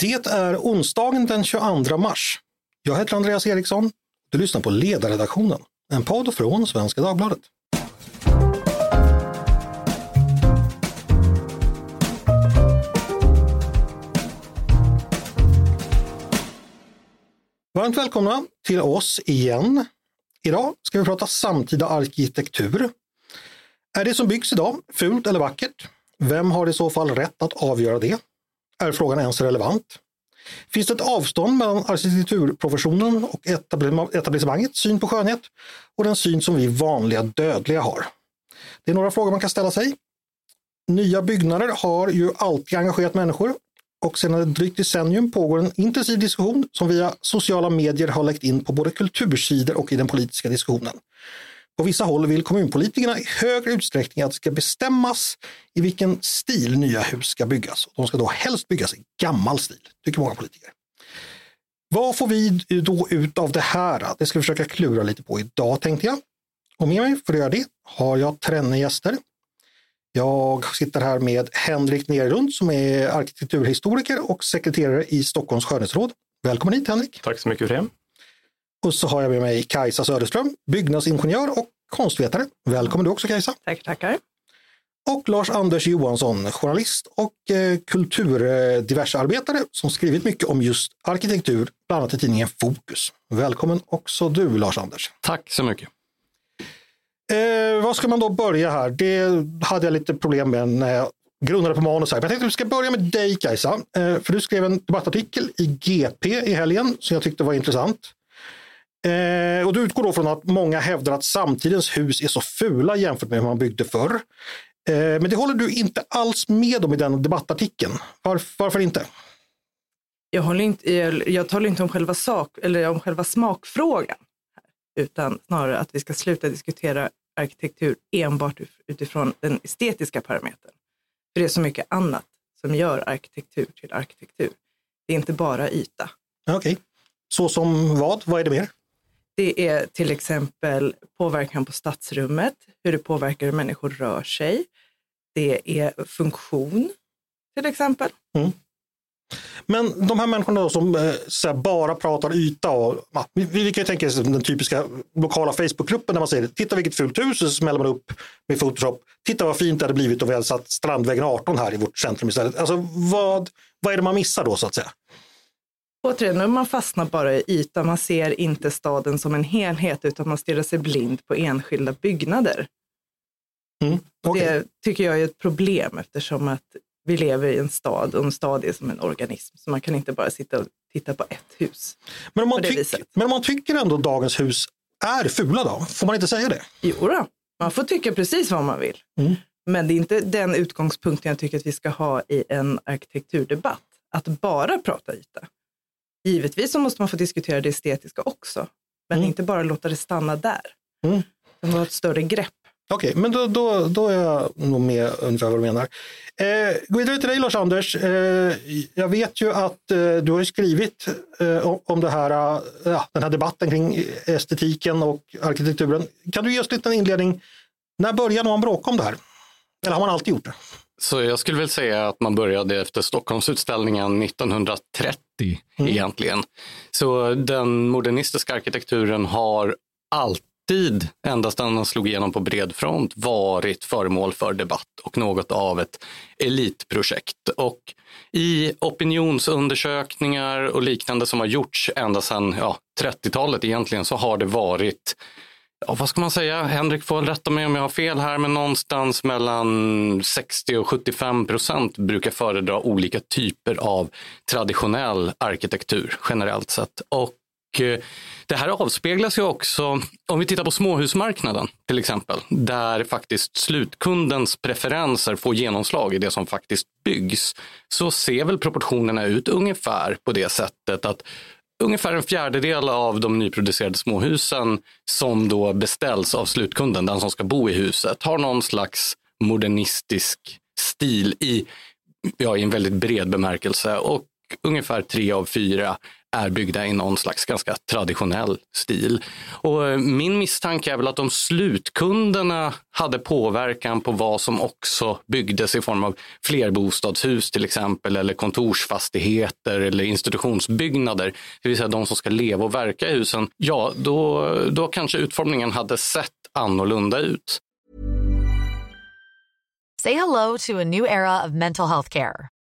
Det är onsdagen den 22 mars. Jag heter Andreas Eriksson. Du lyssnar på Ledarredaktionen, en podd från Svenska Dagbladet. Varmt välkomna till oss igen. Idag ska vi prata samtida arkitektur. Är det som byggs idag fult eller vackert? Vem har i så fall rätt att avgöra det? Är frågan ens relevant? Finns det ett avstånd mellan arkitekturprofessionen och etablissemangets syn på skönhet och den syn som vi vanliga dödliga har? Det är några frågor man kan ställa sig. Nya byggnader har ju alltid engagerat människor och sedan ett drygt decennium pågår en intensiv diskussion som via sociala medier har läckt in på både kultursidor och i den politiska diskussionen. På vissa håll vill kommunpolitikerna i högre utsträckning att det ska bestämmas i vilken stil nya hus ska byggas. De ska då helst byggas i gammal stil, tycker många politiker. Vad får vi då ut av det här? Det ska vi försöka klura lite på idag tänkte jag. Och med mig för att göra det har jag tränne gäster. Jag sitter här med Henrik Nerlund som är arkitekturhistoriker och sekreterare i Stockholms skönhetsråd. Välkommen hit Henrik! Tack så mycket för det! Och så har jag med mig Kajsa Söderström, byggnadsingenjör och konstvetare. Välkommen du också Kajsa! Tack, tackar! Och Lars-Anders Johansson, journalist och eh, kulturdiversarbetare som skrivit mycket om just arkitektur, bland annat i tidningen Fokus. Välkommen också du Lars-Anders! Tack så mycket! Eh, vad ska man då börja här? Det hade jag lite problem med när jag grundade på manus. Här. Men jag tänkte att vi ska börja med dig Kajsa. Eh, för du skrev en debattartikel i GP i helgen som jag tyckte var intressant. Eh, och du utgår då från att många hävdar att samtidens hus är så fula jämfört med hur man byggde förr. Eh, men det håller du inte alls med om i den debattartikeln. Var, varför inte? Jag, håller inte, jag, jag talar inte om själva, sak, eller om själva smakfrågan, utan snarare att vi ska sluta diskutera arkitektur enbart utifrån den estetiska parametern. För det är så mycket annat som gör arkitektur till arkitektur. Det är inte bara yta. Okej, okay. så som vad? Vad är det mer? Det är till exempel påverkan på stadsrummet, hur det påverkar hur människor rör sig. Det är funktion till exempel. Mm. Men de här människorna som eh, här, bara pratar yta och ja, vi, vi kan ju tänka oss den typiska lokala Facebookgruppen där man säger titta vilket fult hus och så smäller man upp med Photoshop. Titta vad fint det hade blivit om vi hade satt Strandvägen 18 här i vårt centrum istället. Alltså vad, vad är det man missar då så att säga? Återigen, man fastnar bara i ytan. Man ser inte staden som en helhet utan man stirrar sig blind på enskilda byggnader. Mm, okay. Det tycker jag är ett problem eftersom att vi lever i en stad och en stad är som en organism. Så man kan inte bara sitta och titta på ett hus. Men om man, tyck, men om man tycker ändå dagens hus är fula då? Får man inte säga det? Jo då, man får tycka precis vad man vill. Mm. Men det är inte den utgångspunkten jag tycker att vi ska ha i en arkitekturdebatt. Att bara prata yta. Givetvis så måste man få diskutera det estetiska också, men mm. inte bara låta det stanna där. Mm. Det ha ett större grepp. Okej, okay, men då, då, då är jag nog med ungefär vad du menar. Eh, gå vidare till dig Lars-Anders. Eh, jag vet ju att eh, du har skrivit eh, om det här, eh, den här debatten kring estetiken och arkitekturen. Kan du ge oss lite en inledning? När började man bråka om det här? Eller har man alltid gjort det? Så jag skulle väl säga att man började efter Stockholmsutställningen 1930 mm. egentligen. Så den modernistiska arkitekturen har alltid, ända sedan den slog igenom på bred front, varit föremål för debatt och något av ett elitprojekt. Och i opinionsundersökningar och liknande som har gjorts ända sedan ja, 30-talet egentligen så har det varit ja, vad ska man säga, Henrik får rätta mig om jag har fel här, men någonstans mellan 60 och 75 procent brukar föredra olika typer av traditionell arkitektur generellt sett. Och eh, det här avspeglas ju också, om vi tittar på småhusmarknaden till exempel, där faktiskt slutkundens preferenser får genomslag i det som faktiskt byggs, så ser väl proportionerna ut ungefär på det sättet att ungefär en fjärdedel av de nyproducerade småhusen som då beställs av slutkunden, den som ska bo i huset, har någon slags modernistisk stil i, ja, i en väldigt bred bemärkelse. Och ungefär tre av fyra är byggda i någon slags ganska traditionell stil. Och eh, min misstanke är väl att om slutkunderna hade påverkan på vad som också byggdes i form av flerbostadshus till exempel, eller kontorsfastigheter eller institutionsbyggnader, det vill säga de som ska leva och verka i husen, ja, då, då kanske utformningen hade sett annorlunda ut. Say hello to a new era of mental health care.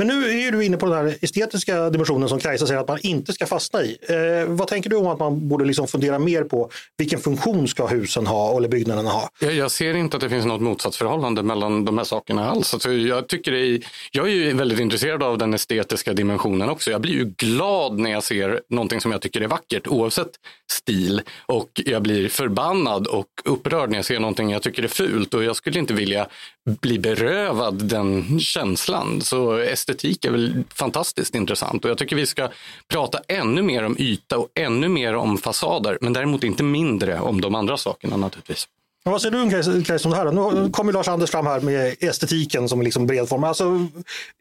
Men nu är du inne på den här estetiska dimensionen som Kajsa säger att man inte ska fastna i. Eh, vad tänker du om att man borde liksom fundera mer på vilken funktion ska husen ha eller byggnaderna ha? Jag, jag ser inte att det finns något motsatsförhållande mellan de här sakerna alls. Alltså jag, tycker är, jag är ju väldigt intresserad av den estetiska dimensionen också. Jag blir ju glad när jag ser någonting som jag tycker är vackert oavsett stil och jag blir förbannad och upprörd när jag ser någonting jag tycker är fult och jag skulle inte vilja bli berövad den känslan. Så estetik är väl fantastiskt intressant och jag tycker vi ska prata ännu mer om yta och ännu mer om fasader, men däremot inte mindre om de andra sakerna naturligtvis. Ja, vad säger du om det här? Nu kommer Lars-Anders fram här med estetiken som liksom bred form. Alltså,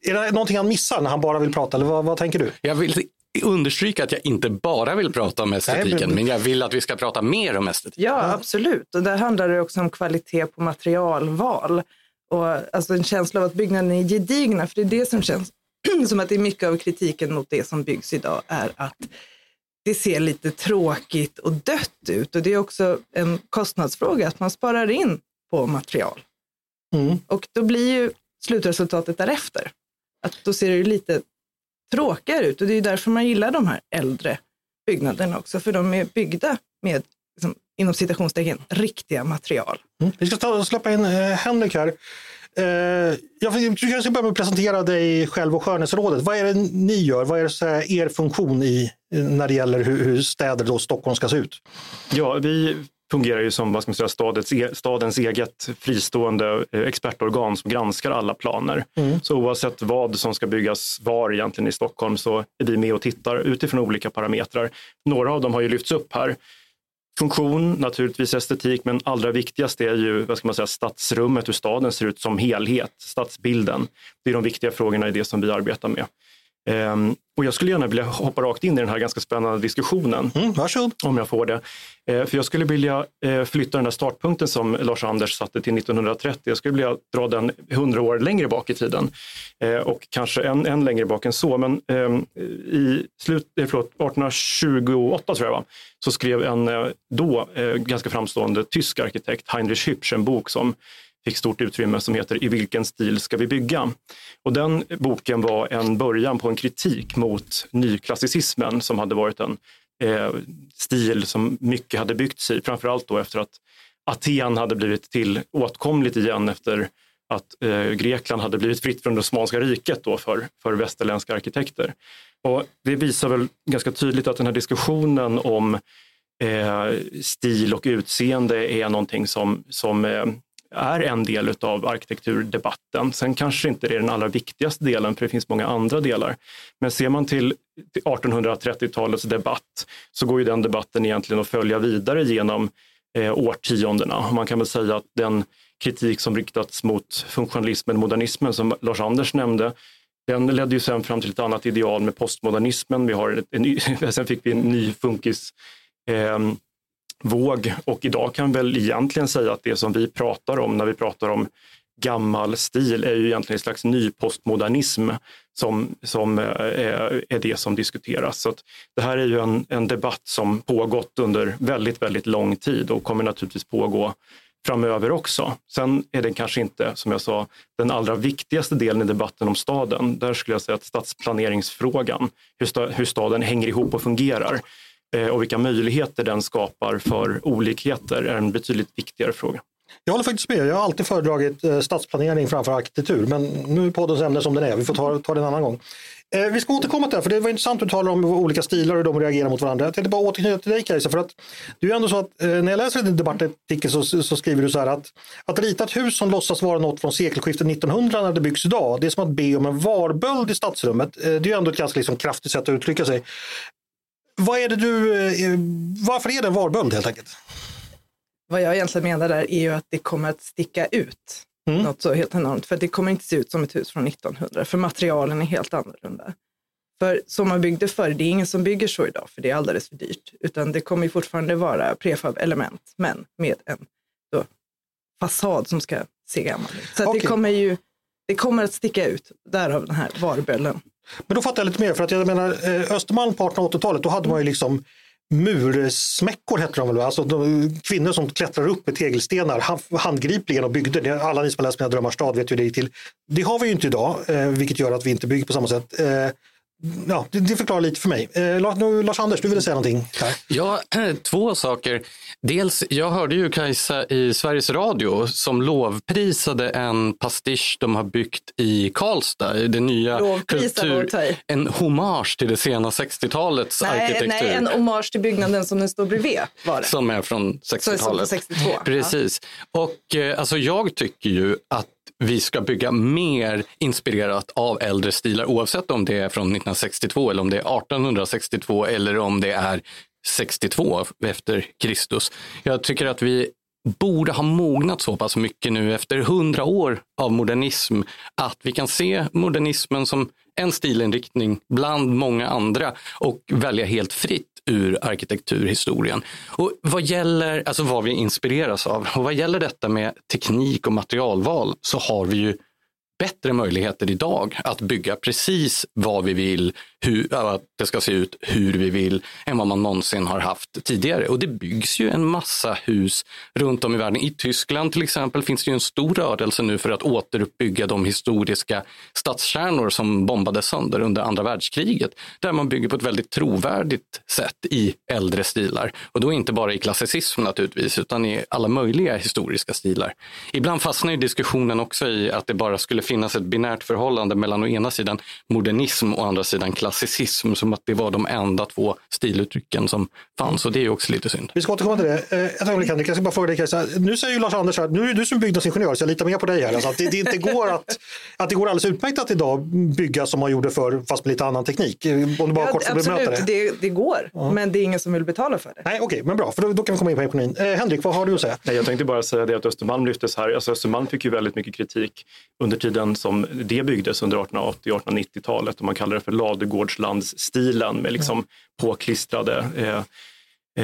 är det någonting han missar när han bara vill prata eller vad, vad tänker du? Jag vill understryka att jag inte bara vill prata om estetiken, Nej, men... men... jag vill att vi ska prata mer om estetik. Ja, absolut. Och där handlar det också om kvalitet på materialval. Och alltså en känsla av att byggnaden är gedigna, för det är det som känns som att det är mycket av kritiken mot det som byggs idag är att det ser lite tråkigt och dött ut. Och det är också en kostnadsfråga, att man sparar in på material. Mm. Och då blir ju slutresultatet därefter. Att då ser det lite tråkigare ut och det är därför man gillar de här äldre byggnaderna också, för de är byggda med liksom, inom citationstecken riktiga material. Mm. Vi ska ta släppa in eh, Henrik här. Eh, jag kanske ska börja med att presentera dig själv och Skönhetsrådet. Vad är det ni gör? Vad är det så här, er funktion i, när det gäller hur, hur städer då Stockholm ska se ut? Ja, vi fungerar ju som vad ska man säga, stadens, e, stadens eget fristående eh, expertorgan som granskar alla planer. Mm. Så oavsett vad som ska byggas var egentligen i Stockholm så är vi med och tittar utifrån olika parametrar. Några av dem har ju lyfts upp här. Funktion, naturligtvis estetik, men allra viktigast är ju vad ska man säga, stadsrummet, hur staden ser ut som helhet, stadsbilden. Det är de viktiga frågorna i det som vi arbetar med. Ehm, och jag skulle gärna vilja hoppa rakt in i den här ganska spännande diskussionen. Mm, varsågod. Om jag får det. Ehm, för jag skulle vilja eh, flytta den där startpunkten som Lars-Anders satte till 1930. Jag skulle vilja dra den hundra år längre bak i tiden. Ehm, och kanske än, än längre bak än så. Men i slut, eh, förlåt, 1828 tror jag va, så skrev en eh, då ganska framstående tysk arkitekt, Heinrich Hübsch, en bok som fick stort utrymme som heter I vilken stil ska vi bygga? Och den boken var en början på en kritik mot nyklassicismen som hade varit en eh, stil som mycket hade byggts i, framförallt då efter att Aten hade blivit till åtkomligt igen efter att eh, Grekland hade blivit fritt från det Osmanska riket då för, för västerländska arkitekter. Och det visar väl ganska tydligt att den här diskussionen om eh, stil och utseende är någonting som, som eh, är en del av arkitekturdebatten. Sen kanske inte det är den allra viktigaste delen, för det finns många andra delar. Men ser man till 1830-talets debatt så går ju den debatten egentligen att följa vidare genom eh, årtiondena. Man kan väl säga att den kritik som riktats mot funktionalismen modernismen som Lars-Anders nämnde, den ledde ju sen fram till ett annat ideal med postmodernismen. Vi har en, en, sen fick vi en ny funkis eh, våg och idag kan väl egentligen säga att det som vi pratar om när vi pratar om gammal stil är ju egentligen en slags ny postmodernism som, som är, är det som diskuteras. Så det här är ju en, en debatt som pågått under väldigt, väldigt lång tid och kommer naturligtvis pågå framöver också. Sen är det kanske inte, som jag sa, den allra viktigaste delen i debatten om staden. Där skulle jag säga att stadsplaneringsfrågan, hur, hur staden hänger ihop och fungerar Eh, och vilka möjligheter den skapar för olikheter är en betydligt viktigare fråga. Jag håller faktiskt med. Jag har alltid föredragit eh, stadsplanering framför arkitektur, men nu är poddens ämne som den är. Vi får ta, ta det en annan gång. Eh, vi ska återkomma till det, för det var intressant att du talar om olika stilar och hur de reagerar mot varandra. Jag tänkte bara återknyta till dig Kajsa, för att det är ändå så att eh, när jag läser din debattartikel så, så, skriver du så här att att rita ett hus som låtsas vara något från sekelskiftet 1900 när det byggs idag, det är som att be om en varböld i stadsrummet. Eh, det är ju ändå ett ganska liksom, kraftigt sätt att uttrycka sig. Vad är det du, eh, varför är det en varböld helt enkelt? Vad jag egentligen menar där är ju att det kommer att sticka ut mm. något så helt enormt. För det kommer inte se ut som ett hus från 1900, för materialen är helt annorlunda. För som man byggde förr, det är ingen som bygger så idag, för det är alldeles för dyrt. Utan det kommer fortfarande vara prefab-element, men med en då, fasad som ska se gammal ut. Så okay. det kommer ju det kommer att sticka ut, därav den här varbölden. Men då fattar jag lite mer, för att jag menar eh, Östermalm på 1880-talet, då hade man ju liksom mursmäckor hette de väl, alltså de, kvinnor som klättrar upp med tegelstenar handgripligen och byggde. Alla ni som har läst Mina drömmars stad vet hur det gick till. Det har vi ju inte idag, eh, vilket gör att vi inte bygger på samma sätt. Eh, Ja, det, förklarar lite för mig. Eh, Lars-Anders, du ville säga någonting? Här. Ja, två saker. Dels, jag hörde ju Kajsa i Sveriges Radio som lovprisade en pastisch de har byggt i Karlstad. Det nya kultur, en hommage till det sena 60-talets arkitektur. Nej, en hommage till byggnaden som den står bredvid var det. Som är från 60-talet. 62. Precis. Ja. Och eh, alltså, jag tycker ju att vi ska bygga mer inspirerat av äldre stilar oavsett om det är från 1962 eller om det är 1862 eller om det är 62 efter Kristus. Jag tycker att vi borde ha mognat så pass mycket nu efter hundra år av modernism att vi kan se modernismen som en stilinriktning bland många andra och välja helt fritt ur arkitekturhistorien. Och vad gäller alltså vad vi inspireras av och vad gäller detta med teknik och materialval så har vi ju bättre möjligheter idag att bygga precis vad vi vill, hur, äh, att det ska se ut hur vi vill, än vad man någonsin har haft tidigare. Och det byggs ju en massa hus runt om i världen. I Tyskland till exempel finns det ju en stor rörelse nu för att återuppbygga de historiska stadskärnor som bombades sönder under andra världskriget, där man bygger på ett väldigt trovärdigt sätt i äldre stilar. Och då inte bara i klassicism naturligtvis, utan i alla möjliga historiska stilar. Ibland fastnar ju diskussionen också i att det bara skulle finnas ett binärt förhållande mellan å ena sidan modernism och å andra sidan klassicism, som att det var de enda två stiluttrycken som fanns. Och det är också lite synd. Vi ska återkomma till det. Eh, ett ögonblick Henrik, jag ska bara fråga dig Kajsa. Nu säger ju Lars Anders att nu är det du som byggnadsingenjör, så jag litar mer på dig här. Alltså att det, det, inte går att, att det går alldeles utmärkt att idag bygga som man gjorde förr, fast med lite annan teknik. Om du bara ja, kort absolut, det. det. Det, går, ja. men det är ingen som vill betala för det. Nej, okej, okay, men bra, för då, då, kan vi komma in på ekonomin. Eh, Henrik, vad har du att säga? Nej, jag tänkte bara säga det att Östermalm lyftes här. Alltså Östermalm fick ju väldigt mycket kritik under tiden som det byggdes under 1880-1890-talet och man kallar det för ladugårdslandsstilen med liksom påklistrade eh,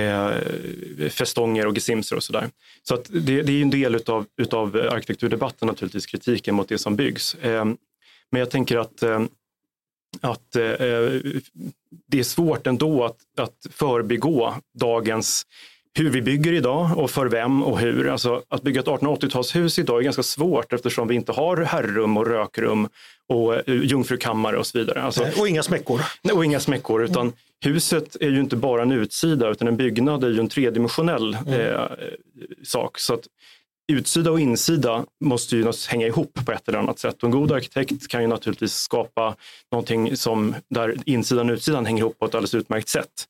eh, festonger och gesimser och sådär. Så att det, det är en del utav, utav arkitekturdebatten naturligtvis, kritiken mot det som byggs. Eh, men jag tänker att eh, att eh, det är svårt ändå att, att förbigå dagens hur vi bygger idag och för vem och hur. Alltså, att bygga ett 1880-talshus idag är ganska svårt eftersom vi inte har herrum och rökrum och uh, jungfrukammare och så vidare. Alltså, och inga smäckor. Och inga smäckor, utan mm. huset är ju inte bara en utsida utan en byggnad är ju en tredimensionell mm. eh, sak. Så att utsida och insida måste ju hänga ihop på ett eller annat sätt. Och en god arkitekt kan ju naturligtvis skapa någonting som där insidan och utsidan hänger ihop på ett alldeles utmärkt sätt.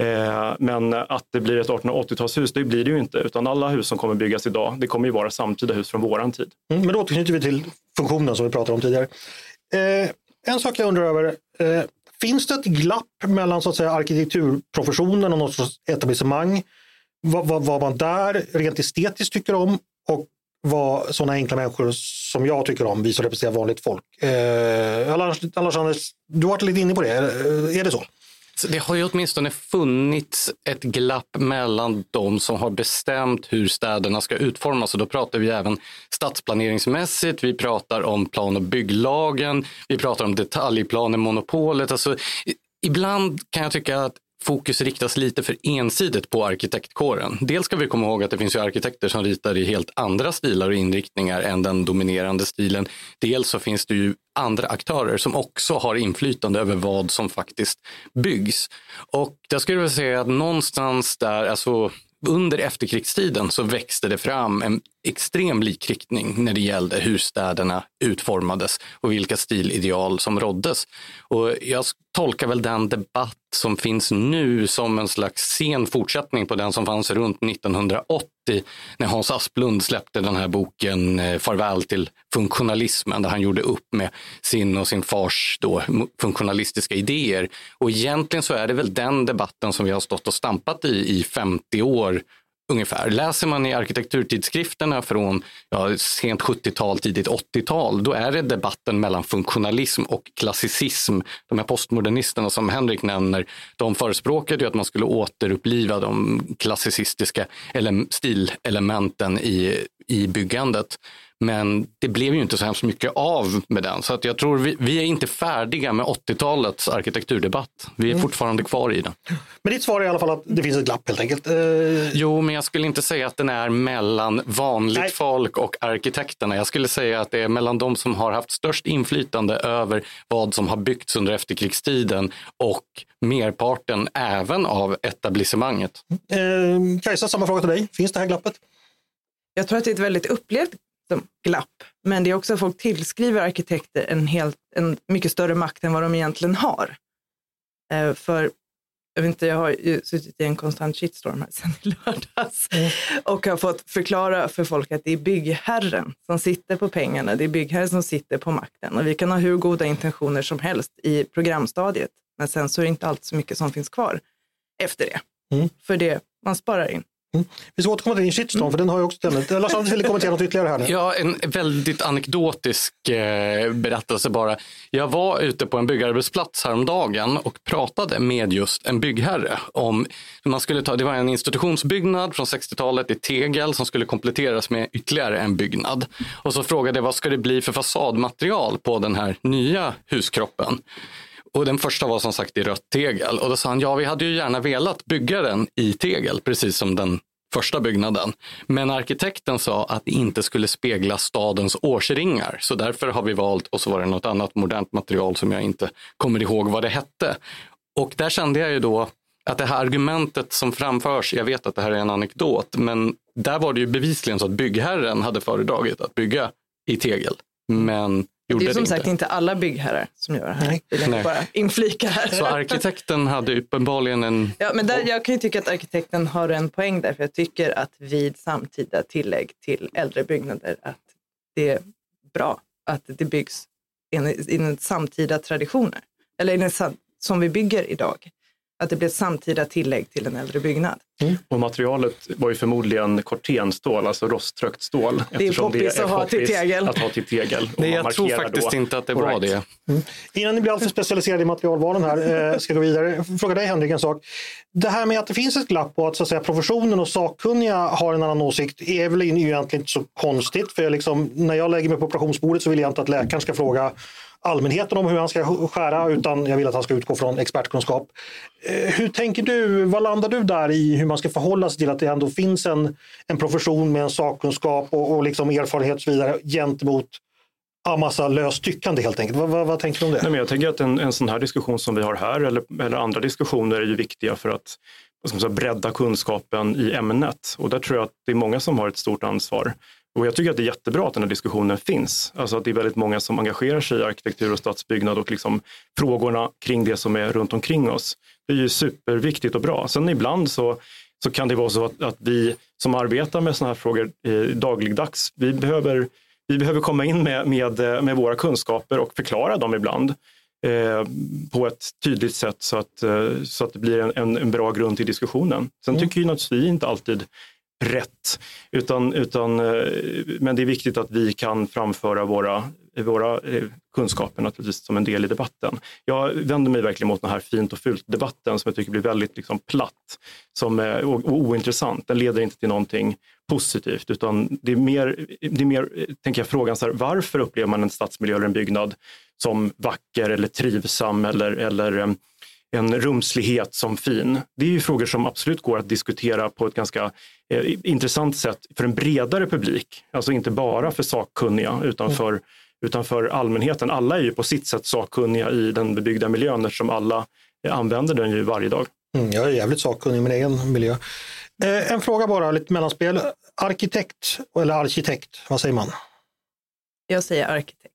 Eh, men att det blir ett 1880-talshus, det blir det ju inte, utan alla hus som kommer byggas idag, det kommer ju vara samtida hus från våran tid. Mm, men då återknyter vi till funktionen som vi pratade om tidigare. Eh, en sak jag undrar över, eh, finns det ett glapp mellan så att säga, arkitekturprofessionen och något sorts etablissemang? Vad, vad, vad man där rent estetiskt tycker om och vad sådana enkla människor som jag tycker om, vi som representerar vanligt folk. Eh, Lars, Anders, du har varit lite inne på det, eh, är det så? det har ju åtminstone funnits ett glapp mellan de som har bestämt hur städerna ska utformas. Och då pratar vi även stadsplaneringsmässigt, vi pratar om plan och bygglagen, vi pratar om detaljplanemonopolet. Alltså, ibland kan jag tycka att fokus riktas lite för ensidigt på arkitektkåren. Dels ska vi komma ihåg att det finns ju arkitekter som ritar i helt andra stilar och inriktningar än den dominerande stilen. Dels så finns det ju andra aktörer som också har inflytande över vad som faktiskt byggs. Och jag skulle vilja säga att någonstans där, alltså under efterkrigstiden så växte det fram en extrem likriktning när det gällde hur städerna utformades och vilka stilideal som råddes. Och jag tolkar väl den debatt som finns nu som en slags sen fortsättning på den som fanns runt 1980 när Hans Asplund släppte den här boken eh, Farväl till funktionalismen där han gjorde upp med sin och sin fars då funktionalistiska idéer. Och egentligen så är det väl den debatten som vi har stått och stampat i i 50 år ungefär. Läser man i arkitekturtidskrifterna från ja, sent 70-tal, tidigt 80-tal, då är det debatten mellan funktionalism och klassicism. De här postmodernisterna som Henrik nämner, de förespråkade ju att man skulle återuppliva de klassicistiska stilelementen i, i byggandet. Men det blev ju inte så hemskt mycket av med den. Så att jag tror vi, vi är inte färdiga med 80-talets arkitekturdebatt. Vi är mm. fortfarande kvar i den. Men ditt svar är i alla fall att det finns ett glapp helt enkelt? Uh... Jo, men jag skulle inte säga att den är mellan vanligt Nej. folk och arkitekterna. Jag skulle säga att det är mellan de som har haft störst inflytande över vad som har byggts under efterkrigstiden och merparten även av etablissemanget. Uh, Kajsa, samma fråga till dig. Finns det här glappet? Jag tror att det är ett väldigt upplevt glapp. Men det är också att folk tillskriver arkitekter en, helt, en mycket större makt än vad de egentligen har. Eh, för jag, vet inte, jag har ju suttit i en konstant shitstorm här sedan i lördags mm. och har fått förklara för folk att det är byggherren som sitter på pengarna. Det är byggherren som sitter på makten och vi kan ha hur goda intentioner som helst i programstadiet. Men sen så är det inte alltid så mycket som finns kvar efter det. Mm. För det man sparar in. Mm. Vi ska återkomma till din shitstorm, mm. för den har jag också ämnet. Lars-Anders ville kommentera något ytterligare här. Nu. Ja, en väldigt anekdotisk eh, berättelse bara. Jag var ute på en byggarbetsplats häromdagen och pratade med just en byggherre om man skulle ta, det var en institutionsbyggnad från 60-talet i tegel som skulle kompletteras med ytterligare en byggnad. Och så frågade jag vad ska det bli för fasadmaterial på den här nya huskroppen? Och den första var som sagt i rött tegel. Och då sa han, ja vi hade ju gärna velat bygga den i tegel, precis som den första byggnaden. Men arkitekten sa att det inte skulle spegla stadens årsringar. Så därför har vi valt, och så var det något annat modernt material som jag inte kommer ihåg vad det hette. Och där kände jag ju då att det här argumentet som framförs, jag vet att det här är en anekdot, men där var det ju bevisligen så att byggherren hade föredragit att bygga i tegel. Men det är som sagt inte alla byggherrar som gör det här. Nej. Vill jag bara inflika här. Så arkitekten hade uppenbarligen en... Ja, men där, jag kan ju tycka att arkitekten har en poäng där, för jag tycker att vid samtida tillägg till äldre byggnader att det är bra att det byggs enligt samtida traditioner. Eller som vi bygger idag att det blev samtida tillägg till en äldre byggnad. Mm. Och materialet var ju förmodligen kortenstål, alltså rosttrökt stål. Det är poppis att ha till tegel. Att ha till tegel. Nej, jag tror faktiskt inte att det var det. Mm. Innan ni blir alltför specialiserade i materialvalen här, eh, ska jag gå vidare. Fråga dig Henrik en sak. Det här med att det finns ett glapp och att, så att säga, professionen och sakkunniga har en annan åsikt är väl egentligen inte så konstigt. För jag liksom, när jag lägger mig på operationsbordet så vill jag inte att läkaren ska fråga allmänheten om hur han ska skära utan jag vill att han ska utgå från expertkunskap. Eh, hur tänker du, vad landar du där i hur man ska förhålla sig till att det ändå finns en, en profession med en sakkunskap och, och liksom erfarenhet och så vidare gentemot en massa löst tyckande helt enkelt. Vad, vad, vad, tänker du om det? Nej, men jag tänker att en, en sån här diskussion som vi har här eller, eller andra diskussioner är ju viktiga för att vad ska man säga, bredda kunskapen i ämnet och där tror jag att det är många som har ett stort ansvar. Och jag tycker att det är jättebra att den här diskussionen finns. Alltså att det är väldigt många som engagerar sig i arkitektur och stadsbyggnad och liksom frågorna kring det som är runt omkring oss. Det är ju superviktigt och bra. Sen ibland så, så kan det vara så att, att vi som arbetar med sådana här frågor eh, dagligdags, vi behöver, vi behöver komma in med, med, med våra kunskaper och förklara dem ibland eh, på ett tydligt sätt så att, eh, så att det blir en, en, en bra grund till diskussionen. Sen mm. tycker ju naturligtvis vi inte alltid rätt. Utan, utan, eh, men det är viktigt att vi kan framföra våra, våra eh, kunskaper naturligtvis som en del i debatten. Jag vänder mig verkligen mot den här fint och fult-debatten som jag tycker blir väldigt liksom platt som, och, och ointressant. Den leder inte till någonting positivt utan det är mer, det är mer eh, tänker jag, frågan så här, varför upplever man en stadsmiljö eller en byggnad som vacker eller trivsam eller, eller en rumslighet som fin. Det är ju frågor som absolut går att diskutera på ett ganska eh, intressant sätt för en bredare publik. Alltså inte bara för sakkunniga utan mm. för, utan för allmänheten. Alla är ju på sitt sätt sakkunniga i den bebyggda miljön eftersom alla använder den ju varje dag. Mm, jag är jävligt sakkunnig i min egen miljö. Eh, en fråga bara, lite mellanspel. Arkitekt eller arkitekt, vad säger man? Jag säger arkitekt.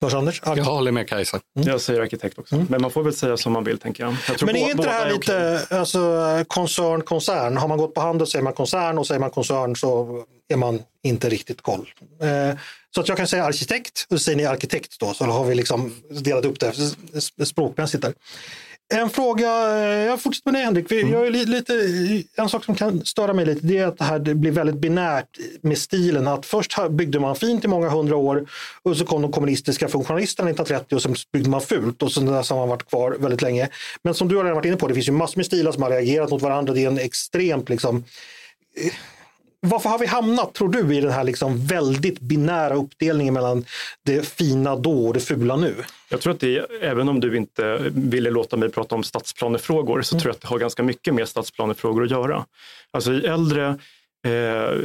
Lars-Anders? Jag håller med Kajsa. Mm. Jag säger arkitekt också. Mm. Men man får väl säga som man vill tänker jag. jag Men är inte det här lite okay. alltså, koncern, koncern? Har man gått på handel säger man koncern och säger man koncern så är man inte riktigt koll. Eh, så att jag kan säga arkitekt och så säger ni arkitekt då så har vi liksom delat upp det språkmässigt där. En fråga, eh, jag fortsätter med dig Henrik. Mm. Jag är lite, en sak som kan störa mig lite det är att det här blir väldigt binärt med stilen. Att först byggde man fint i många hundra år och så kom de kommunistiska funktionalisterna 1930 och sen byggde man fult och sen dess har man varit kvar väldigt länge. Men som du har redan varit inne på, det finns ju massor med stilar som har reagerat mot varandra. Det är en extremt liksom eh, varför har vi hamnat, tror du, i den här liksom väldigt binära uppdelningen mellan det fina då och det fula nu? Jag tror att det, även om du inte ville låta mig prata om stadsplanefrågor, så mm. tror jag att det har ganska mycket med stadsplanefrågor att göra. Alltså i äldre eh,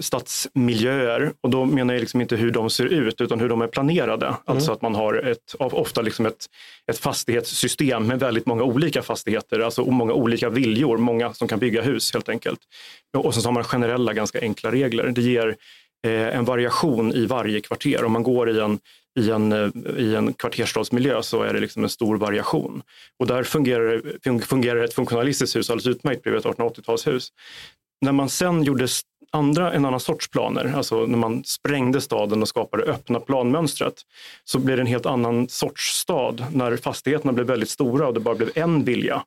stadsmiljöer. Och då menar jag liksom inte hur de ser ut utan hur de är planerade. Mm. Alltså att man har ett, ofta liksom ett, ett fastighetssystem med väldigt många olika fastigheter, alltså många olika viljor, många som kan bygga hus helt enkelt. Och så har man generella, ganska enkla regler. Det ger eh, en variation i varje kvarter. Om man går i en, i en, eh, i en kvarterstadsmiljö så är det liksom en stor variation. Och där fungerar, fungerar ett funktionalistiskt hus alldeles utmärkt bredvid ett 1880-talshus när man sen gjorde andra, en annan sorts planer, alltså när man sprängde staden och skapade öppna planmönstret, så blev det en helt annan sorts stad när fastigheterna blev väldigt stora och det bara blev en vilja.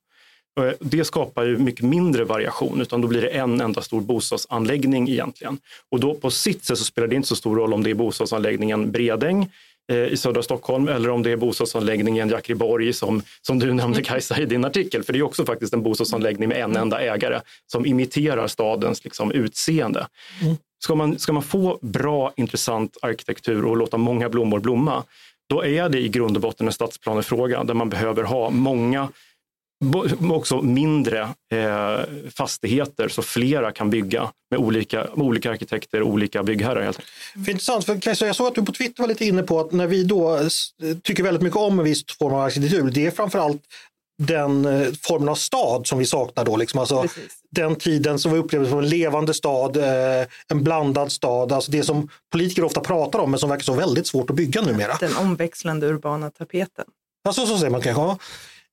Eh, det skapar ju mycket mindre variation, utan då blir det en enda stor bostadsanläggning egentligen. Och då på sitt sätt så spelar det inte så stor roll om det är bostadsanläggningen Bredäng i södra Stockholm eller om det är bostadsanläggningen Jakriborg som, som du nämnde mm. Kajsa i din artikel. För det är också faktiskt en bostadsanläggning med en enda ägare som imiterar stadens liksom, utseende. Mm. Ska, man, ska man få bra, intressant arkitektur och låta många blommor blomma, då är det i grund och botten en stadsplanefråga där man behöver ha många också mindre eh, fastigheter så flera kan bygga med olika, med olika arkitekter och olika byggherrar. Helt för intressant, för Kajsa, jag såg att du på Twitter var lite inne på att när vi då tycker väldigt mycket om en viss form av arkitektur, det är framförallt den eh, formen av stad som vi saknar då. Liksom. Alltså, den tiden som vi upplevde som en levande stad, eh, en blandad stad, alltså det som politiker ofta pratar om men som verkar så väldigt svårt att bygga numera. Den omväxlande urbana tapeten. Alltså, så säger man kanske.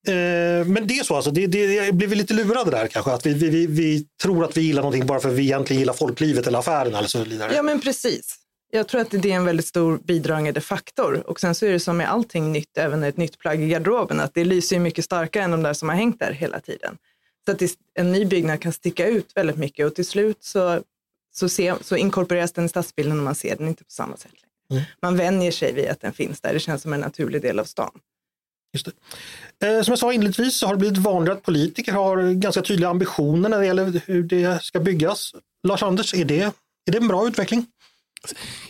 Eh, men det är så, alltså, det, det, blir vi lite lurade där kanske. Att vi, vi, vi, tror att vi gillar någonting bara för att vi egentligen gillar folklivet eller affären eller så vidare. Ja men precis. Jag tror att det är en väldigt stor bidragande faktor. Och sen så är det som med allting nytt, även ett nytt plagg i garderoben, att det lyser mycket starkare än de där som har hängt där hela tiden. Så att en ny byggnad kan sticka ut väldigt mycket och till slut så, så, se, så inkorporeras den i stadsbilden och man ser den inte på samma sätt längre. Mm. Man vänjer sig vid att den finns där, det känns som en naturlig del av stan. Just det. Eh, som jag sa inledningsvis så har det blivit vanligare att politiker har ganska tydliga ambitioner när det gäller hur det ska byggas. Lars-Anders, är det, är det en bra utveckling?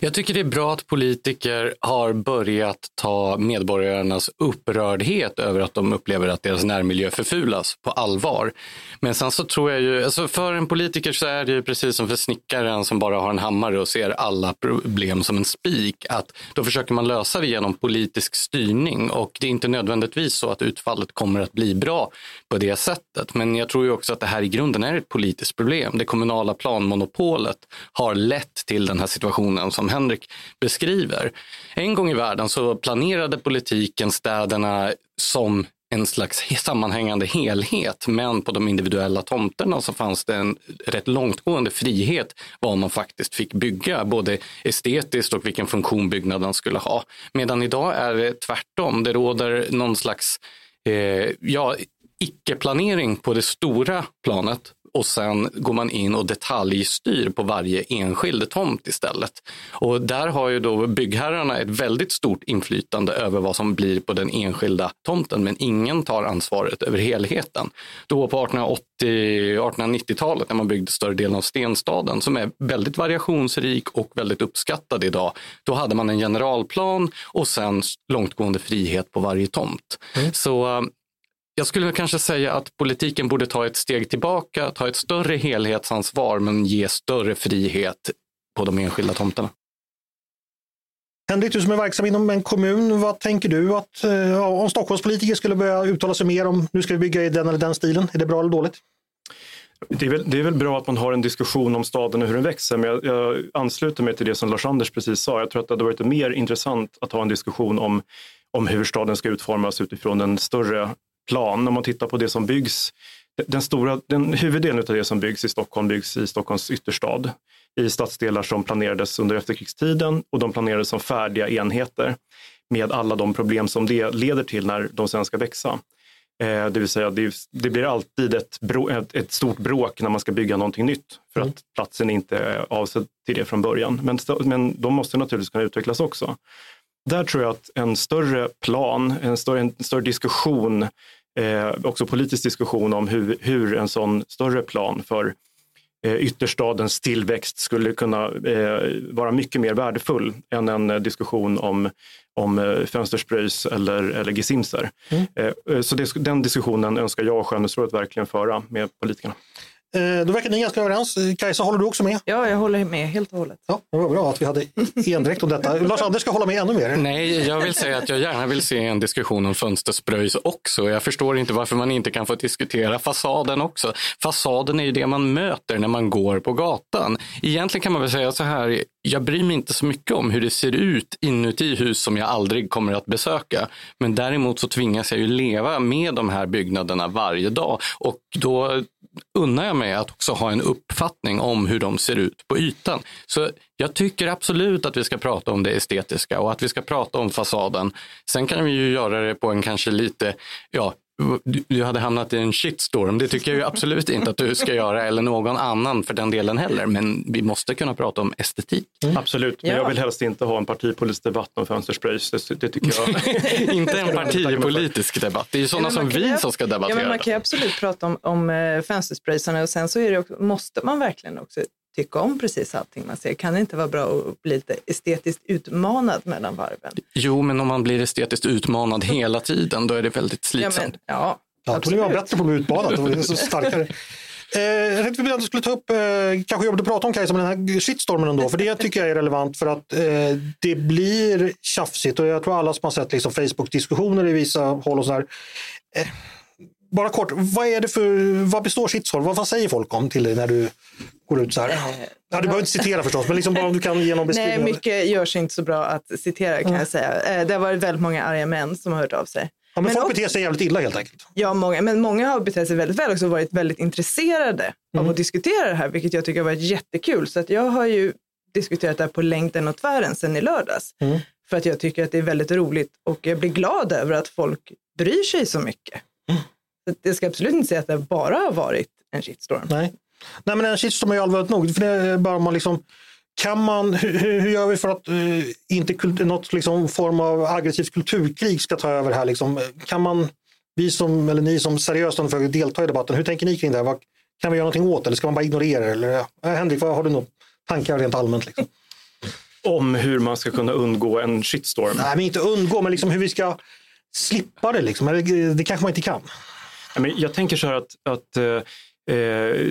Jag tycker det är bra att politiker har börjat ta medborgarnas upprördhet över att de upplever att deras närmiljö förfulas på allvar. Men sen så tror jag ju, alltså för en politiker så är det ju precis som för snickaren som bara har en hammare och ser alla problem som en spik, att då försöker man lösa det genom politisk styrning och det är inte nödvändigtvis så att utfallet kommer att bli bra på det sättet. Men jag tror ju också att det här i grunden är ett politiskt problem. Det kommunala planmonopolet har lett till den här situationen situationen som Henrik beskriver. En gång i världen så planerade politiken städerna som en slags sammanhängande helhet, men på de individuella tomterna så fanns det en rätt långtgående frihet vad man faktiskt fick bygga, både estetiskt och vilken funktion byggnaden skulle ha. Medan idag är det tvärtom. Det råder någon slags eh, ja, icke-planering på det stora planet och sen går man in och detaljstyr på varje enskild tomt istället. Och där har ju då byggherrarna ett väldigt stort inflytande över vad som blir på den enskilda tomten, men ingen tar ansvaret över helheten. Då på 1880-1890-talet när man byggde större delen av Stenstaden som är väldigt variationsrik och väldigt uppskattad idag, då hade man en generalplan och sen långtgående frihet på varje tomt. Mm. Så jag skulle kanske säga att politiken borde ta ett steg tillbaka, ta ett större helhetsansvar men ge större frihet på de enskilda tomterna. Henrik, du som är verksam inom en kommun, vad tänker du att ja, om Stockholmspolitiker skulle börja uttala sig mer om nu ska vi bygga i den eller den stilen? Är det bra eller dåligt? Det är, väl, det är väl bra att man har en diskussion om staden och hur den växer, men jag, jag ansluter mig till det som Lars-Anders precis sa. Jag tror att det hade varit mer intressant att ha en diskussion om, om hur staden ska utformas utifrån en större plan. Om man tittar på det som byggs, den, stora, den huvuddelen av det som byggs i Stockholm byggs i Stockholms ytterstad i stadsdelar som planerades under efterkrigstiden och de planerades som färdiga enheter med alla de problem som det leder till när de sen ska växa. Eh, det vill säga det, blir alltid ett, ett, stort bråk när man ska bygga någonting nytt för mm. att platsen inte är avsedd till det från början. Men, men de måste naturligtvis kunna utvecklas också. Där tror jag att en större plan, en större, en större diskussion eh, också politisk diskussion om hur, hur en sån större plan för eh, ytterstadens tillväxt skulle kunna eh, vara mycket mer värdefull än en eh, diskussion om, om eh, fönsterspröjs eller, eller gesimser. Mm. Så det, den diskussionen önskar jag och skönhetsrådet verkligen föra med politikerna. Eh, då verkar ni ganska överens. Kajsa, håller du också med? Ja, jag håller med helt och hållet. Ja, det var bra att vi hade endräkt om detta. Lars-Anders ska hålla med ännu mer. Nej, jag vill säga att jag gärna vill se en diskussion om fönsterspröjs också. Jag förstår inte varför man inte kan få diskutera fasaden också. Fasaden är ju det man möter när man går på gatan. Egentligen kan man väl säga så här, jag bryr mig inte så mycket om hur det ser ut inuti hus som jag aldrig kommer att besöka. Men däremot så tvingas jag ju leva med de här byggnaderna varje dag och då unnar jag mig att också ha en uppfattning om hur de ser ut på ytan. Så jag tycker absolut att vi ska prata om det estetiska och att vi ska prata om fasaden. Sen kan vi ju göra det på en kanske lite, ja, du hade hamnat i en shitstorm. Det tycker jag ju absolut inte att du ska göra eller någon annan för den delen heller. Men vi måste kunna prata om estetik. Mm. Absolut, men ja. jag vill helst inte ha en partipolitisk debatt om fönstersprays. Det, det tycker jag. inte en partipolitisk debatt. Det är ju sådana som vi som ska debattera. Ja, men man kan ju absolut prata om, om eh, fönsterspraysarna och sen så är det också, måste man verkligen också tycka om precis allting man ser. Kan det inte vara bra att bli lite estetiskt utmanad mellan varven? Jo, men om man blir estetiskt utmanad hela tiden, då är det väldigt slitsamt. Ja, men, ja, ja då blir man bättre på att bli utmanad och så starkare. Eh, jag tänkte att vi skulle ta upp, eh, kanske jobbigt att prata om Kajsa, men den här shitstormen ändå, för det tycker jag är relevant för att eh, det blir tjafsigt och jag tror alla som har sett liksom, Facebook-diskussioner i vissa håll och sådär. Eh, bara kort, vad, är det för, vad består shitstorm? Vad, vad säger folk om till dig när du går ut så här? Ja, du behöver inte citera förstås, men liksom bara om du kan ge någon beskrivning. Nej, mycket görs inte så bra att citera kan mm. jag säga. Eh, det har varit väldigt många arga män som har hört av sig. Ja, men, men folk beter sig jävligt illa helt enkelt. Ja, många, men många har betett sig väldigt väl och varit väldigt intresserade mm. av att diskutera det här, vilket jag tycker har varit jättekul. Så att jag har ju diskuterat det här på längden och tvären sedan i lördags. Mm. För att jag tycker att det är väldigt roligt och jag blir glad över att folk bryr sig så mycket. Mm. Jag ska absolut inte säga att det bara har varit en shitstorm. Nej. Nej, men en shitstorm är ju allvarligt nog. För det är bara man liksom, kan man, hur, hur gör vi för att uh, inte kult, något liksom form av aggressivt kulturkrig ska ta över här? Liksom? Kan man, vi som, eller ni som seriöst försöker delta i debatten, hur tänker ni kring det här? Vad, kan vi göra någonting åt eller ska man bara ignorera det? Eller, ja, Henrik, vad har du några tankar rent allmänt? Liksom? Om hur man ska kunna undgå en shitstorm? Nej, men inte undgå, men liksom hur vi ska slippa det. Liksom. Det kanske man inte kan. Jag tänker så här att, att eh, Eh,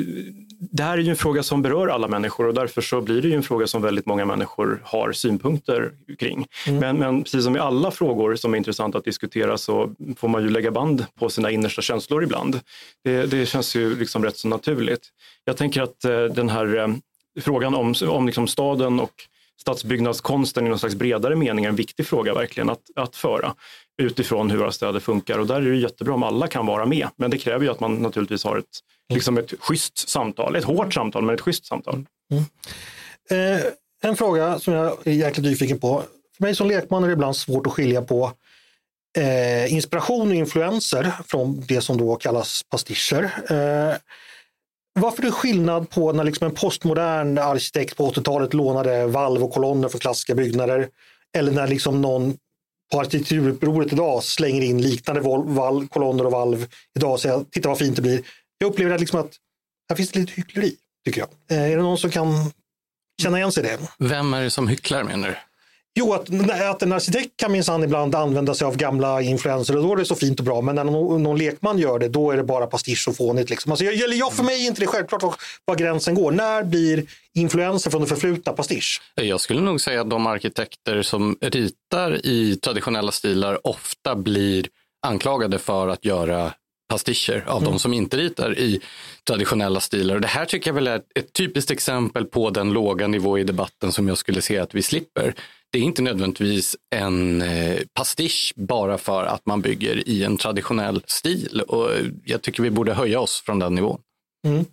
det här är ju en fråga som berör alla människor och därför så blir det ju en fråga som väldigt många människor har synpunkter kring. Mm. Men, men, precis som i alla frågor som är intressanta att diskutera så får man ju lägga band på sina innersta känslor ibland. Det, det känns ju liksom rätt så naturligt. Jag tänker att eh, den här eh, frågan om, om liksom staden och stadsbyggnadskonsten i någon slags bredare mening är en viktig fråga verkligen att, att föra utifrån hur våra städer funkar. Och där är det jättebra om alla kan vara med. Men det kräver ju att man naturligtvis har ett, liksom ett schysst samtal. Ett hårt samtal, men ett schysst samtal. Mm. Eh, en fråga som jag är jäkligt nyfiken på. För mig som lekman är det ibland svårt att skilja på eh, inspiration och influenser från det som då kallas pastischer. Eh, varför är det skillnad på när liksom en postmodern arkitekt på 80-talet lånade valv och kolonner för klassiska byggnader eller när liksom någon på arkitekturupproret idag slänger in liknande valv, kolonner och valv idag och säger titta vad fint det blir. Jag upplever att, liksom att här finns det lite hyckleri, tycker jag. Eh, är det någon som kan känna igen sig i det? Vem är det som hycklar menar du? Jo, att, att en arkitekt kan minsann ibland använda sig av gamla influenser och då är det så fint och bra. Men när någon, någon lekman gör det, då är det bara pastisch och fånigt. Liksom. Alltså, jag, jag, för mig är inte det självklart var, var gränsen går. När blir influenser från det förflutna pastisch? Jag skulle nog säga att de arkitekter som ritar i traditionella stilar ofta blir anklagade för att göra pastischer av mm. de som inte ritar i traditionella stilar. Och det här tycker jag väl är ett typiskt exempel på den låga nivå i debatten som jag skulle se att vi slipper det är inte nödvändigtvis en eh, pastisch bara för att man bygger i en traditionell stil. Och jag tycker vi borde höja oss från den nivån. Mm.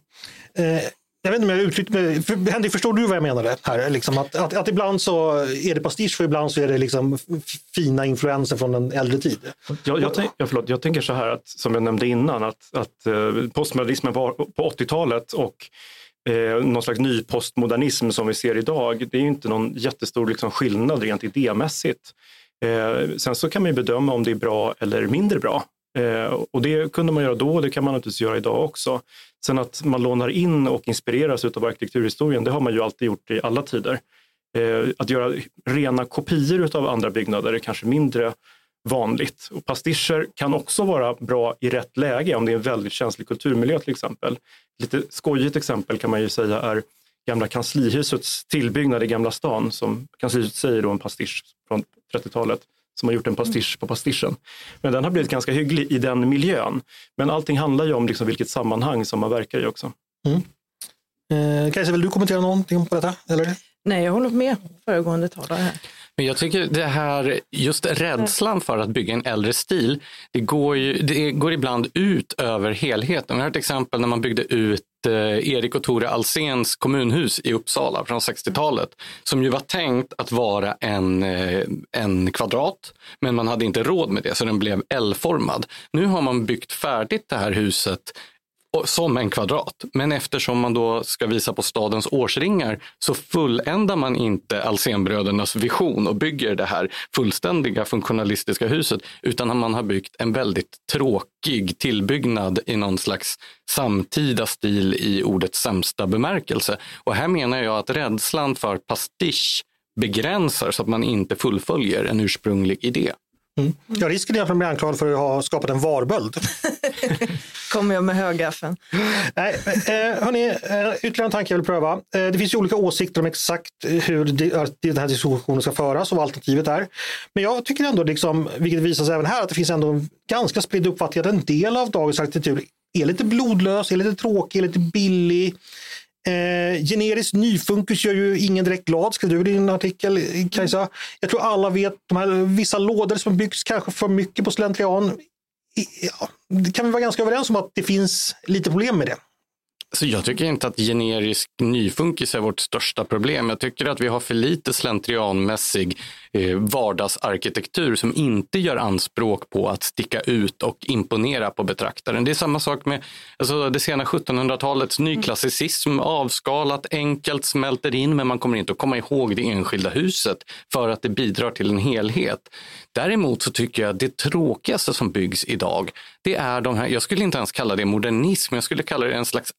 Eh, jag vet inte om jag uttryckte mig, för, Henrik förstår du vad jag menade här? Liksom att, att, att, ibland så är det pastisch för ibland så är det liksom fina influenser från en äldre tid. Jag, jag, tänk, ja, förlåt, jag tänker så här, att, som jag nämnde innan, att, att eh, postmodernismen var på 80-talet och eh, någon slags ny postmodernism som vi ser idag, det är ju inte någon jättestor liksom, skillnad rent idémässigt. Eh, sen så kan man ju bedöma om det är bra eller mindre bra. Eh, och det kunde man göra då och det kan man naturligtvis göra idag också. Sen att man lånar in och inspireras av arkitekturhistorien, det har man ju alltid gjort i alla tider. Eh, att göra rena kopior av andra byggnader är kanske mindre vanligt. Och pastischer kan också vara bra i rätt läge om det är en väldigt känslig kulturmiljö till exempel. Lite skojigt exempel kan man ju säga är gamla kanslihusets tillbyggnad i Gamla stan som kanslihuset säger då en pastisch från 30-talet som har gjort en pastisch på pastischen. Men den har blivit ganska hygglig i den miljön. Men allting handlar ju om liksom vilket sammanhang som man verkar i också. Mm. Eh, Kajsa, vill du kommentera någonting på detta? Eller? Nej, jag håller med föregående talare här. Men jag tycker det här, just rädslan för att bygga en äldre stil, det går, ju, det går ibland ut över helheten. Vi har ett exempel när man byggde ut eh, Erik och Tore Alséns kommunhus i Uppsala från 60-talet, som ju var tänkt att vara en, eh, en kvadrat, men man hade inte råd med det, så den blev L-formad. Nu har man byggt färdigt det här huset som en kvadrat. Men eftersom man då ska visa på stadens årsringar så fulländar man inte Alsenbrödernas vision och bygger det här fullständiga funktionalistiska huset utan man har byggt en väldigt tråkig tillbyggnad i någon slags samtida stil i ordets sämsta bemärkelse. Och här menar jag att rädslan för pastisch begränsar så att man inte fullföljer en ursprunglig idé. Mm. Ja, risken är att man blir anklagad för att ha skapat en varböld. Kommer jag med högaffeln. Nej, eh, hörni, eh, ytterligare en tanke jag vill pröva. Eh, det finns ju olika åsikter om exakt hur den här diskussionen ska föras och vad alternativet är. Men jag tycker ändå, liksom, vilket visar sig även här, att det finns ändå en ganska spridd uppfattning att en del av dagens arkitektur är lite blodlös, är lite tråkig, är lite billig. Eh, generisk nyfunkis gör ju ingen direkt glad, skrev du i din artikel Kajsa. Jag tror alla vet, de här, vissa lådor som byggs kanske för mycket på slentrian. Ja, det kan vi vara ganska överens om att det finns lite problem med det. Så jag tycker inte att generisk nyfunkis är vårt största problem. Jag tycker att vi har för lite slentrianmässig eh, vardagsarkitektur som inte gör anspråk på att sticka ut och imponera på betraktaren. Det är samma sak med alltså, det sena 1700-talets nyklassicism. Avskalat, enkelt, smälter in men man kommer inte att komma ihåg det enskilda huset för att det bidrar till en helhet. Däremot så tycker jag att det tråkigaste som byggs idag, det är de här, jag skulle inte ens kalla det modernism, jag skulle kalla det en slags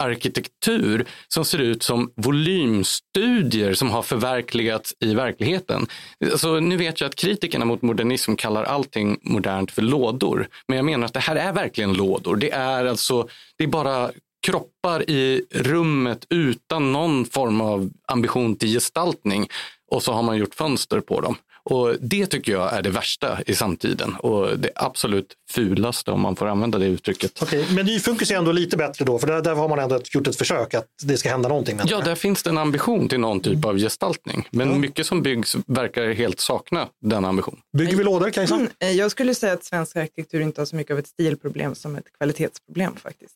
arkitektur som ser ut som volymstudier som har förverkligats i verkligheten. Alltså, nu vet jag att kritikerna mot modernism kallar allting modernt för lådor, men jag menar att det här är verkligen lådor. Det är alltså, det är bara kroppar i rummet utan någon form av ambition till gestaltning och så har man gjort fönster på dem. Och Det tycker jag är det värsta i samtiden och det absolut fulaste om man får använda det uttrycket. Okej, men nyfunkis är ändå lite bättre då, för där, där har man ändå gjort ett försök att det ska hända någonting. Ja, där finns det en ambition till någon typ av gestaltning. Men mm. mycket som byggs verkar helt sakna den ambition. Bygger vi lådor, Kajsa? Mm, eh, jag skulle säga att svensk arkitektur inte har så mycket av ett stilproblem som ett kvalitetsproblem faktiskt.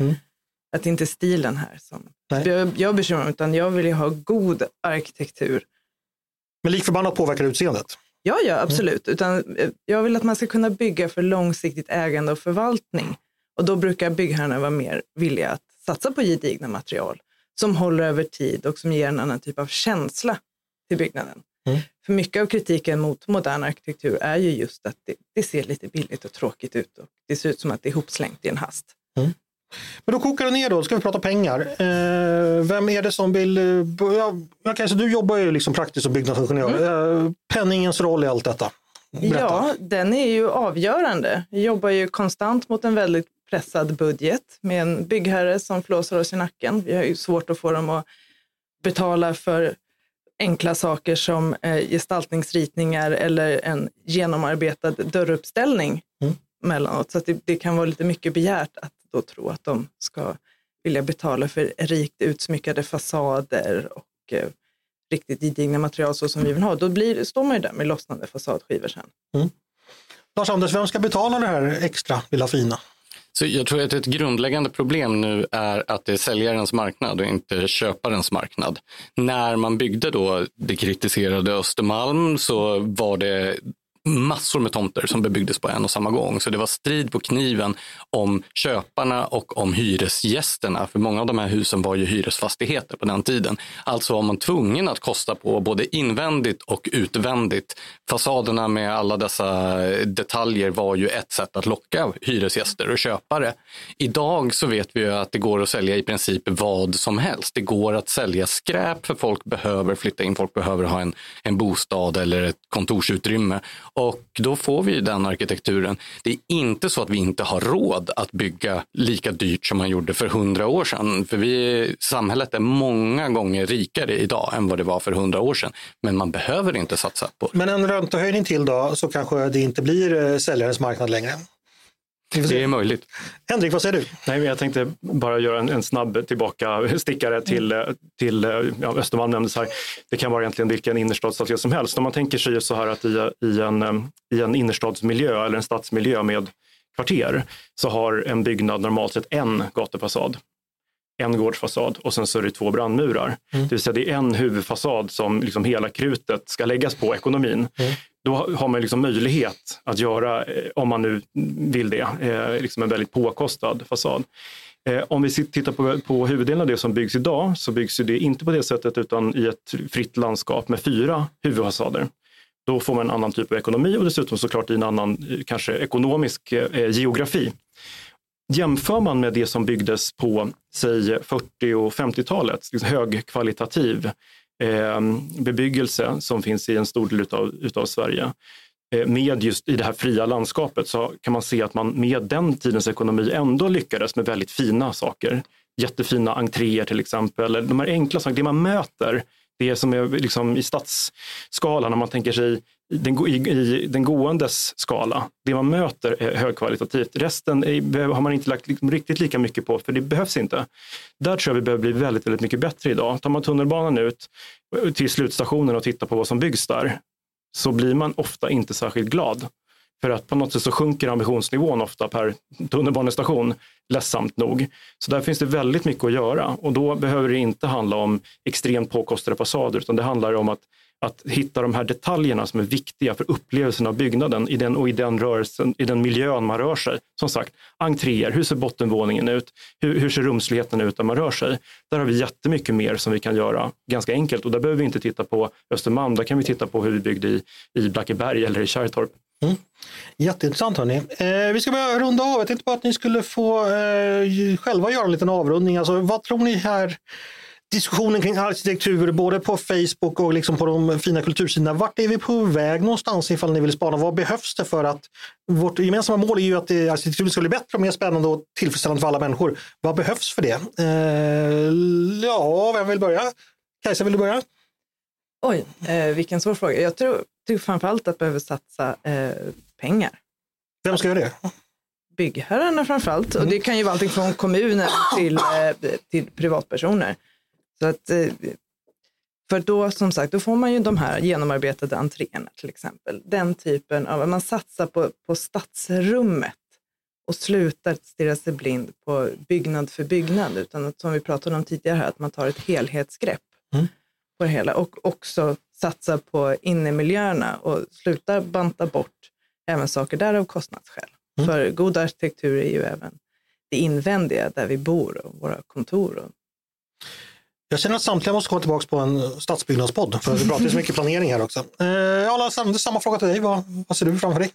Mm. Att det inte är stilen här som jag, jag bekymrar mig, utan jag vill ju ha god arkitektur men likförbannat påverkar utseendet? Ja, ja absolut. Mm. Utan eh, jag vill att man ska kunna bygga för långsiktigt ägande och förvaltning. Och då brukar byggherrarna vara mer villiga att satsa på gedigna material som håller över tid och som ger en annan typ av känsla till byggnaden. Mm. För mycket av kritiken mot modern arkitektur är ju just att det, det, ser lite billigt och tråkigt ut och det ser ut som att det är hopslängt i en hast. Mm. Men då kokar det ner då, ska vi prata pengar. Eh, vem är det som vill, eh, ja, kanske du jobbar ju liksom praktiskt som byggnadsingenjör. Mm. Eh, penningens roll i allt detta? Berätta. Ja, den är ju avgörande. Vi jobbar ju konstant mot en väldigt pressad budget med en byggherre som flåsar oss i nacken. Vi har ju svårt att få dem att betala för enkla saker som eh, gestaltningsritningar eller en genomarbetad dörruppställning mm. mellanåt. Så det, det, kan vara lite mycket begärt att då tro att de ska vilja betala för rikt utsmyckade fasader och eh, riktigt gedigna material så som vi vill ha. Då blir, står man ju där med lossnande fasadskivor sen. Mm. Lars-Anders, vem ska betala det här extra lilla fina? Så jag tror att ett grundläggande problem nu är att det är säljarens marknad och inte köparens marknad. När man byggde då det kritiserade Östermalm så var det massor med tomter som bebyggdes på en och samma gång. Så det var strid på kniven om köparna och om hyresgästerna. För många av de här husen var ju hyresfastigheter på den tiden. Alltså var man tvungen att kosta på både invändigt och utvändigt. Fasaderna med alla dessa detaljer var ju ett sätt att locka hyresgäster och köpare. Idag så vet vi ju att det går att sälja i princip vad som helst. Det går att sälja skräp för folk behöver flytta in, folk behöver ha en, en bostad eller ett kontorsutrymme och då får vi den arkitekturen. Det är inte så att vi inte har råd att bygga lika dyrt som man gjorde för hundra år sedan. För vi, samhället är många gånger rikare idag än vad det var för hundra år sedan. Men man behöver inte satsa på det. Men en räntehöjning till då så kanske det inte blir eh, säljarens marknad längre? Det är möjligt. Henrik, vad säger du? Nej, men jag tänkte bara göra en, en snabb tillbaka stickare till, mm. till ja, Östermalm nämndes här. Det kan vara egentligen vilken innerstadsstadsdel som helst. Om man tänker sig så här att i, i, en, i en innerstadsmiljö eller en stadsmiljö med kvarter så har en byggnad normalt sett en gatufasad en gårdsfasad och sen så är det två brandmurar. Mm. Det vill säga det är en huvudfasad som liksom hela krutet ska läggas på ekonomin. Mm då har man liksom möjlighet att göra, eh, om man nu vill det, eh, liksom en väldigt påkostad fasad. Eh, om vi tittar på, på huvuddelen av det som byggs idag så byggs det inte på det sättet utan i ett fritt landskap med fyra huvudfasader. Då får man en annan typ av ekonomi och dessutom såklart i en annan kanske ekonomisk geografi. Jämför man med det som byggdes på säg 40 och 50-talet, liksom högkvalitativ eh, bebyggelse som finns i en stor del utav, utav Sverige eh, med just i det här fria landskapet så kan man se att man med den tidens ekonomi ändå lyckades med väldigt fina saker. Jättefina entréer till exempel, de här enkla sakerna, det man möter, det som är liksom i stadsskalan, när man tänker sig den, i, i den gåendes skala. Det man möter är högkvalitativt. Resten är, har man inte lagt liksom riktigt lika mycket på, för det behövs inte. Där tror jag vi behöver bli väldigt, väldigt mycket bättre idag. Tar man tunnelbanan ut eh, till slutstationen och tittar på vad som byggs där, så blir man ofta inte särskilt glad. För att på något sätt så sjunker ambitionsnivån ofta per tunnelbanestation, ledsamt nog. Så där finns det väldigt mycket att göra och då behöver det inte handla om extremt påkostade fasader, utan det handlar om att att hitta de här detaljerna som är viktiga för upplevelsen av byggnaden i den, och i den rörelsen, i den miljön man rör sig. Som sagt, entréer, hur ser bottenvåningen ut? Hur, hur ser rumsligheten ut där man rör sig? Där har vi jättemycket mer som vi kan göra ganska enkelt och där behöver vi inte titta på Östermalm, där kan vi titta på hur vi byggde i, i Blackeberg eller i Kärrtorp. Mm. Jätteintressant hörni. Eh, vi ska börja runda av. Jag tänkte bara att ni skulle få eh, själva göra en liten avrundning. Alltså, vad tror ni här diskussionen kring arkitektur både på Facebook och liksom på de fina kultursidorna. Vart är vi på väg någonstans ifall ni vill spana? Vad behövs det för att vårt gemensamma mål är ju att arkitektur ska bli bättre och mer spännande och tillfredsställande för alla människor. Vad behövs för det? Eh, ja, vem vill börja? Kajsa, vill du börja? Oj, eh, vilken svår fråga. Jag tror, tror framförallt att behöver satsa eh, pengar. Vem ska göra det? Byggherrarna framförallt. Och det kan ju vara allting från kommuner till, eh, till privatpersoner. Så att, eh, för då som sagt, då får man ju de här genomarbetade entréerna till exempel. Den typen av, man satsar på, på stadsrummet och slutar stirra sig blind på byggnad för byggnad, utan att, som vi pratade om tidigare här, att man tar ett helhetsgrepp mm. på det hela och också satsar på innemiljöerna och slutar banta bort även saker där av kostnadsskäl. Mm. För god arkitektur är ju även det invändiga där vi bor och våra kontor. Och... Jag känner att samtliga måste komma tillbaka på en stadsbyggnadspodd, för vi pratar så mycket planering här också. Eh, ja, samma fråga till dig, vad, vad ser du framför dig?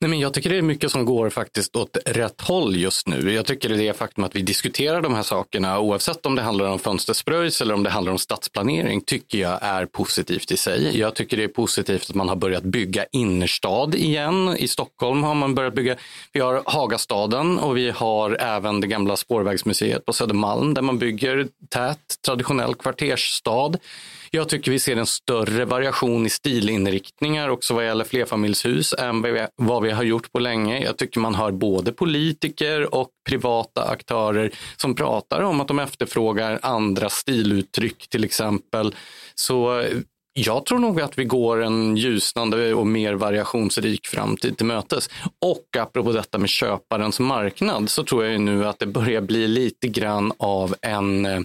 Nej, men jag tycker det är mycket som går faktiskt åt rätt håll just nu. Jag tycker det är faktum att vi diskuterar de här sakerna, oavsett om det handlar om fönsterspröjs eller om det handlar om stadsplanering, tycker jag är positivt i sig. Jag tycker det är positivt att man har börjat bygga innerstad igen. I Stockholm har man börjat bygga. Vi har Hagastaden och vi har även det gamla spårvägsmuseet på Södermalm där man bygger tät, traditionell kvartersstad. Jag tycker vi ser en större variation i stilinriktningar också vad gäller flerfamiljshus än vad vi har gjort på länge. Jag tycker man hör både politiker och privata aktörer som pratar om att de efterfrågar andra stiluttryck till exempel. Så eh, jag tror nog att vi går en ljusnande och mer variationsrik framtid till mötes. Och apropå detta med köparens marknad så tror jag nu att det börjar bli lite grann av en eh,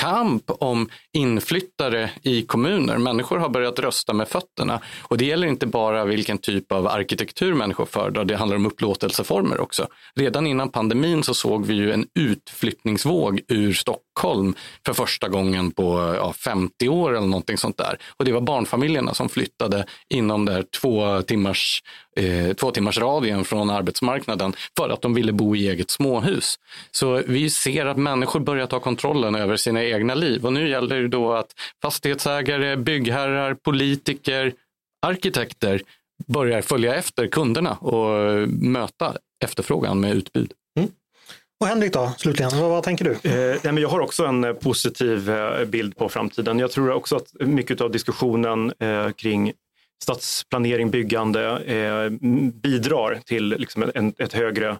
kamp om inflyttare i kommuner. Människor har börjat rösta med fötterna och det gäller inte bara vilken typ av arkitektur människor föredrar, det handlar om upplåtelseformer också. Redan innan pandemin så såg vi ju en utflyttningsvåg ur Stockholm för första gången på ja, 50 år eller någonting sånt där. Och det var barnfamiljerna som flyttade inom där två timmars eh, två timmars radien från arbetsmarknaden för att de ville bo i eget småhus. Så vi ser att människor börjar ta kontrollen över sina egna liv och nu gäller det då att fastighetsägare, byggherrar, politiker, arkitekter börjar följa efter kunderna och möta efterfrågan med utbud. Och Henrik då, slutligen, vad, vad tänker du? Eh, jag har också en eh, positiv eh, bild på framtiden. Jag tror också att mycket av diskussionen eh, kring stadsplanering, byggande eh, bidrar till liksom en, ett högre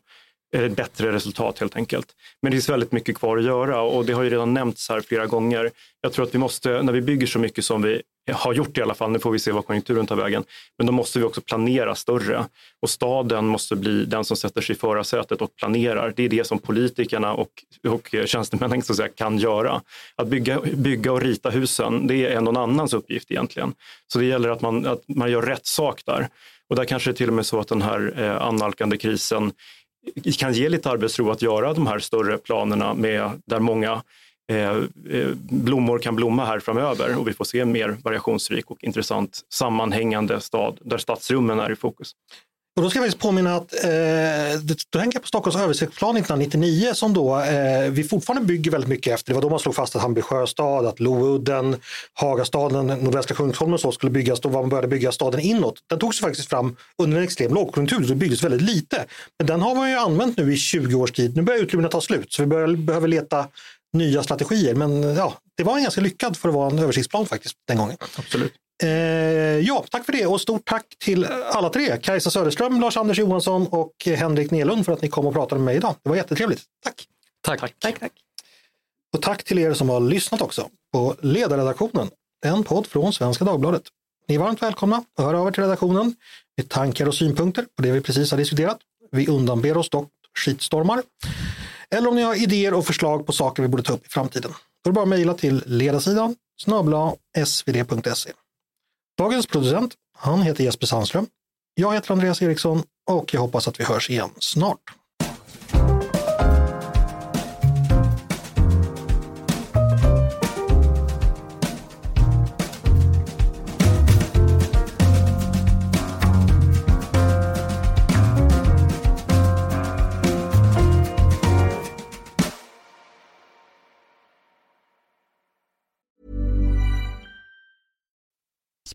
ett bättre resultat helt enkelt. Men det finns väldigt mycket kvar att göra och det har ju redan nämnts här flera gånger. Jag tror att vi måste, när vi bygger så mycket som vi har gjort i alla fall, nu får vi se vad konjunkturen tar vägen, men då måste vi också planera större. Och staden måste bli den som sätter sig i förarsätet och planerar. Det är det som politikerna och, och tjänstemännen så säga, kan göra. Att bygga, bygga och rita husen, det är någon annans uppgift egentligen. Så det gäller att man, att man gör rätt sak där. Och där kanske det är till och med så att den här eh, annalkande krisen kan ge lite arbetsro att göra de här större planerna med, där många Eh, eh, blommor kan blomma här framöver och vi får se en mer variationsrik och intressant sammanhängande stad där stadsrummen är i fokus. Och då ska jag faktiskt påminna att eh, då tänker jag på Stockholms översiktsplan 1999 som då eh, vi fortfarande bygger väldigt mycket efter. Det var då man slog fast att Hammarby sjöstad, att Loudden, Hagastaden, nordvästra Kungsholmen och så skulle byggas. Då man började bygga staden inåt. Den togs faktiskt fram under en extrem lågkonjunktur, så det byggdes väldigt lite. Men den har man ju använt nu i 20 års tid. Nu börjar utrymmena ta slut, så vi börjar, behöver leta nya strategier. Men ja, det var en ganska lyckad för att vara en översiktsplan faktiskt den gången. Absolut. Eh, ja, tack för det och stort tack till alla tre. Kajsa Söderström, Lars-Anders Johansson och Henrik Nelund för att ni kom och pratade med mig idag. Det var jättetrevligt. Tack! Tack! tack. tack, tack. Och tack till er som har lyssnat också på Ledarredaktionen, en podd från Svenska Dagbladet. Ni är varmt välkomna att höra av er till redaktionen med tankar och synpunkter på det vi precis har diskuterat. Vi undanber oss dock skitstormar. Eller om ni har idéer och förslag på saker vi borde ta upp i framtiden. Då är det bara att mejla till ledarsidan snabla svd.se. Dagens producent, han heter Jesper Sandström. Jag heter Andreas Eriksson och jag hoppas att vi hörs igen snart.